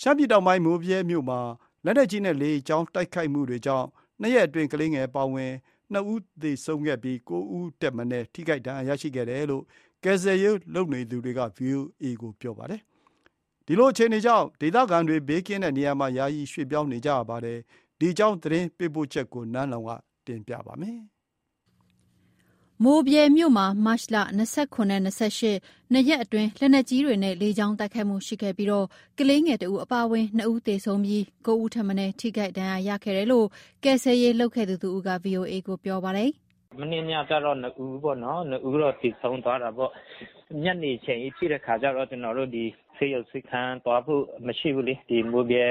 ရှမ်းပြည်တောင်ပိုင်းမိုးဗြဲမြို့မှာလက်နက်ကြီးနဲ့လေကြောင်းတိုက်ခိုက်မှုတွေကြောင့်နှစ်ရက်အတွင်းကလေးငယ်အပါအဝင်နှစ်ဦးသေဆုံးခဲ့ပြီးကိုးဦးထက်မနည်းထိခိုက်ဒဏ်ရာရရှိခဲ့တယ်လို့ကယ်ဆယ်ရေးလုပ်နေသူတွေက VOA ကိုပြောပါတယ်။ဒီလိုအခြေအနေကြောင့်ဒေသခံတွေဘေးကင်းတဲ့နေရာမှာယာယီရွှေ့ပြောင်းနေကြရပါတယ်။ဒီအကြောင်းသတင်းပေးပို့ချက်ကိုနန်းလောင်ဝ်ကတင်ပြပါမယ်။ မိုးဗြဲမြို့မှာမတ်လ၂၇နဲ့၂၈နှစ်ရက်အတွင်းလက်နက်ကြီးတွေနဲ့လေကြောင်းတိုက်ခိုက်မှုရှိခဲ့ပြီးကလေးငယ်တဦးအပါအဝင်နှစ်ဦးသေဆုံးပြီး၉ဦးထက်မနည်းထိခိုက်ဒဏ်ရာရခဲ့တယ်လို့ကယ်ဆယ်ရေးလုပ်ခဲ့သူတဦးက VOA ကိုပြောပါတယ်။“မနေ့ညကျတော့နှစ်ဦးပေါ့နော်။နှစ်ဦးတော့သေဆုံးသွားတာပေါ့။ညနေချိန်ကြီးဖြစ်တဲ့အခါကျတော့ကျနော်တို့ဒီဆေးရုံဆေးခန်းသွားဖို့မရှိဘူးလေ။ဒီမိုးဗြဲ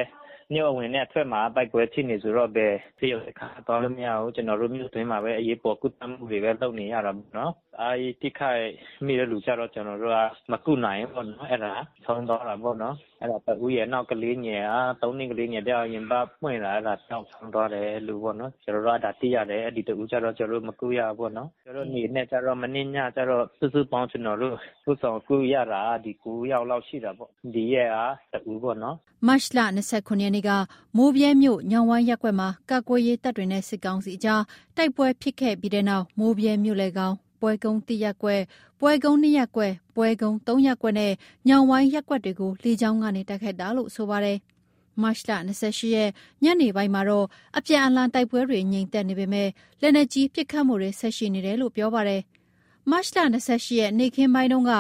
မြို့အဝင်နဲ့အထွက်မှာတိုက်ပွဲဖြစ်နေဆိုတော့ဘယ်ဆေးရုံဆေးခန်းသွားလို့မရဘူး။ကျနော်တို့မြို့တွင်းမှာပဲအရေးပေါ်ကုသမှုတွေပဲလုပ်နေရတာပေါ့နော်။အဲဒီထိခိုက်မိတဲ့လူကျတော့ကျနော်တို့ကမကုနိုင်ဘူးပေါ့နော်။အဲဒါဆုံးသွားတာပေါ့နော်။အဲဒါတဦးရယ်နောက်ကလေးငယ်ကသုံးနှစ်ကလေးငယ်တယောက်ရင်ဘတ်ပွင့်လာအဲဒါပျောက်ဆုံးသွားတယ်အဲလိုပေါ့နော်။ကျနော်တို့အဲဒါသိရတယ်။အဲဒီတဦးကျတော့ကျနော်တို့မကုရဘူးပေါ့နော်။ကျနော်တို့အနေနဲ့ကျတော့မနေ့ညကျတော့စုစုပေါင်းကျနော်တို့ပို့ဆောင်ကုရတာဒီ၉ယောက်လောက်ရှိတာပေါ့။ဒီရက်ကတဦးပေါ့နော်။”မတ်လ၂၇ရက်နေ့ကမိုးဗြဲမြို့ညောင်ဝိုင်းရပ်ကွက်မှာကာကွယ်ရေးတပ်တွေနဲ့စစ်ကောင်စီအကြားတိုက်ပွဲဖြစ်ခဲ့ပြီးတဲ့နောက်မိုးဗြဲမြို့လယ်ခေါင်၊ ပွဲကုန်း၁ရပ်ကွက်၊ပွဲကုန်း၂ရပ်ကွက်၊ပွဲကုန်း၃ရပ်ကွက်နဲ့ညောင်ဝိုင်းရပ်ကွက်တွေကို လေကြောင်းကနေတိုက်ခိုက်တာလို့ဆိုပါတယ်။မတ်လ၂၈ရက်ညနေပိုင်းမှာတော့အပြန်အလှန်တိုက်ပွဲတွေငြိမ်သက်နေပေမယ့်လက်နက်ကြီးပစ်ခတ်မှုတွေဆက်ရှိနေတယ်လို့ပြောပါတယ်မတ်လ၂၈ရက်နေ့ခင်းပိုင်းတုန်းက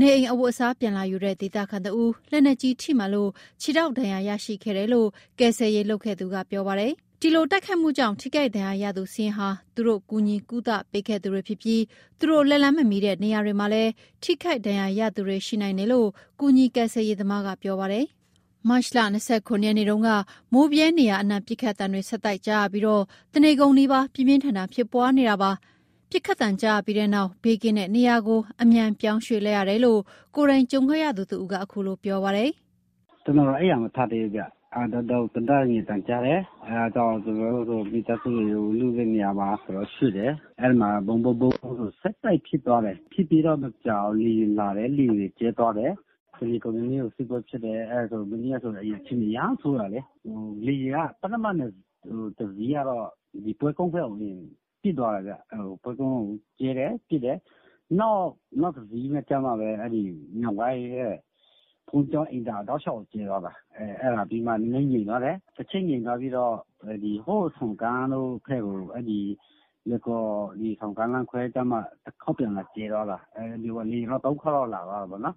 နေအိမ်အဝတ်အစားပြန်လာယူတဲ့ဒေသခံတဦးလက်နက်ကြီးထိမှန်လို့ခြေထောက်ဒဏ်ရာရရှိခဲ့တယ်လို့ကယ်ဆယ်ရေးလုပ်ခဲ့သူကပြောပါတယ်။ ဒီလိုတိုက်ခိုက်မှုကြောင့် ထိခိုက်ဒဏ်ရာရသူစာရင်းဟာ သူတို့ ကူညီကုသပေးခဲ့သူတွေဖြစ်ပြီး သူတို့ လက်လှမ်းမမီတဲ့ နေရာတွေမှာလည်း ထိခိုက်ဒဏ်ရာရသူတွေ ရှိနိုင်တယ်လို့ ကူညီကယ်ဆယ်ရေးသမားက ပြောပါတယ်။မတ်လ ၂၇ ရက်နေ့တုန်းက မိုးဗြဲနေရာအနှံ့ ပစ်ခတ်သံတွေ ဆက်တိုက်ကြားရပြီး တနေကုန်နီးပါး ပြင်းပြင်းထန်ထန်ဖြစ်ပွားနေတာပါ ပစ်ခတ်သံကြားရပြီးတဲ့နောက် ဘေးကင်းတဲ့နေရာကို အမြန်ပြောင်းရွှေ့လိုက်ရတယ်လို့ ကိုယ်တိုင်ကြုံခဲ့ရသူတဦးက အခုလို ပြောပါတယ်။“ကျနော်တော့ အိပ်ယာမထသေးဘူးဗျ။ သေနတ်ငယ်သံကြားတယ်။အဲဒါကြောင့်ကျနော်တို့မိသားစုတွေလုတဲ့နေရာမှာရွှေ့တယ်။အဲဒီမှာဗုံးဗုံးဗုံးဆိုဆက်တိုက်ဖြစ်သွားတယ်။ဖြစ်ပြီးတော့မကြာဘူးလေယာဉ်လာတယ်။လေယာဉ်တွေကြဲသွားတယ်။တနေကုန်နီးနီးကိုစစ်ပွဲဖြစ်တယ်။အဲဒါဆိုမနေ့ကဆိုအခြေအနေအရမ်းဆိုးတာလေ။လေယာဉ်ကပထမတစီးကတော့ဒီပွဲကုန်းဘက်ကိုပစ်သွားတယ်ဗျ။ပွဲကုန်းကိုကြဲတယ်ပစ်တယ်။နောက်တစီးနဲ့ကျမှပဲအဲဒီညောင်ဝိုင်းရဲ့ ဘုန်းကြီးကျောင်းအိမ်သာတောက်လျှောက်ကြဲသွားတာ။အဲဒါပြီးမှနည်းနည်းငြိမ်သွားတယ်။တချက်ငြိမ်သွားပြီးတော့ဟိုးဆွမ်ကန်းတို့ဘက်ကိုအဲဒီလွိုင်ကော်ဆွမ်ကန်းလမ်းခွဲကျမှတခေါက်ပြန်လာကြဲသွားတာ။လေယာဉ်တော့သုံးခေါက်လောက်လာသွားတာပေါ့နော်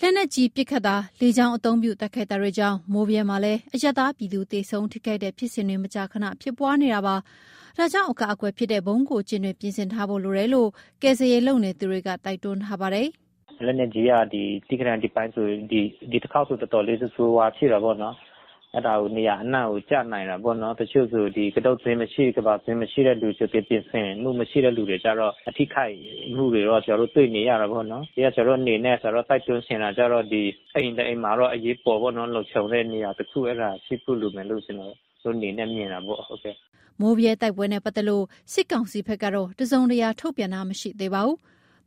လက်နက်ကြီးပစ်ခတ်တာ၊လေကြောင်းအသုံးပြုတိုက်ခိုက်တာတွေကြောင့်မိုးဗြဲမှာလည်းအရပ်သားပြည်သူသေဆုံးထိခိုက်တဲ့ဖြစ်စဉ်တွေမကြာခဏဖြစ်ပွားနေတာပါ။ဒါကြောင့်အကာအကွယ်ဖြစ်တဲ့ဗုံးခိုကျင်းတွေပြင်ဆင်ထားဖို့လိုတယ်လို့ကယ်ဆယ်ရေးလုပ်နေသူတွေကတိုက်တွန်းထားပါတယ်။“ လက်နက်ကြီးကဒီတီးကနန်ဒီပိုင်းဆိုဒီတခေါက်ဆိုတော်တော်လေးဆိုးဆိုးရွားရွားဖြစ်တာပေါ့နော်အဲဒါကိုနေရာအနှံ့ကိုကျနိုင်တာပေါ့နော်တချို့ဆိုဒီကတုတ်သွင်းမရှိကဘာသွင်းမရှိတဲ့လူဆိုပြင်ပြင်ဆင်မှုမရှိတဲ့လူတွေကြတော့အထိခိုက်မှုတွေတော့ကျွန်တော်တို့တွေ့နေရတာပေါ့နော်ဒီကကျွန်တော်အနေနဲ့ဆိုတော့တိုက်တွန်းရှင်တာကြတော့ဒီအိမ်တဲ့အိမ်မှာတော့အရေးပေါ်ပေါ့နော်လုံခြုံတဲ့နေရာတစ်ခုအဲ့ဒါရှိဖို့လိုမယ်လို့ကျွန်တော်တို့အနေနဲ့မြင်တာပေါ့ဟုတ်ကဲ့မိုးပြဲတိုက်ပွဲနဲ့ပတ်သက်လို့စစ်ကောင်စီဘက်ကတော့တစုံတရာထုတ်ပြန်တာမရှိသေးပါဘူး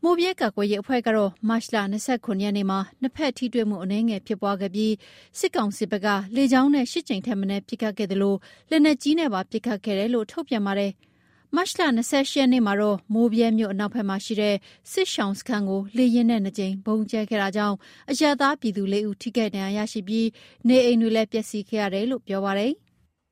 မိုးဗြဲကာကွယ်ရေးအဖွဲ့ကတော့မတ်လ၂၇ရက်နေ့မှာနှစ်ဘက်ထိတွေ့မှုအနည်းငယ်ဖြစ်ပွားခဲ့ပြီးစစ်ကောင်စီဘက်ကလေကြောင်းနဲ့၈ကြိမ်ထက်မနည်းပစ်ခတ်ခဲ့သလိုလက်နက်ကြီးနဲ့ပါပစ်ခတ်ခဲ့တယ်လို့ထုတ်ပြန်ပါတယ်။မတ်လ၂၈ရက်နေ့မှာတော့မိုးဗြဲမြို့အနောက်ဘက်မှာရှိတဲ့စစ်ရှောင်စခန်းကိုလေယာဉ်နဲ့၂ကြိမ်ဗုံးကြဲခဲ့တာကြောင့်အရပ်သားပြည်သူ၄ဦးထိခိုက်ဒဏ်ရာရရှိပြီးနေအိမ်တွေလည်းပျက်စီးခဲ့ရတယ်လို့ပြောပါတယ်။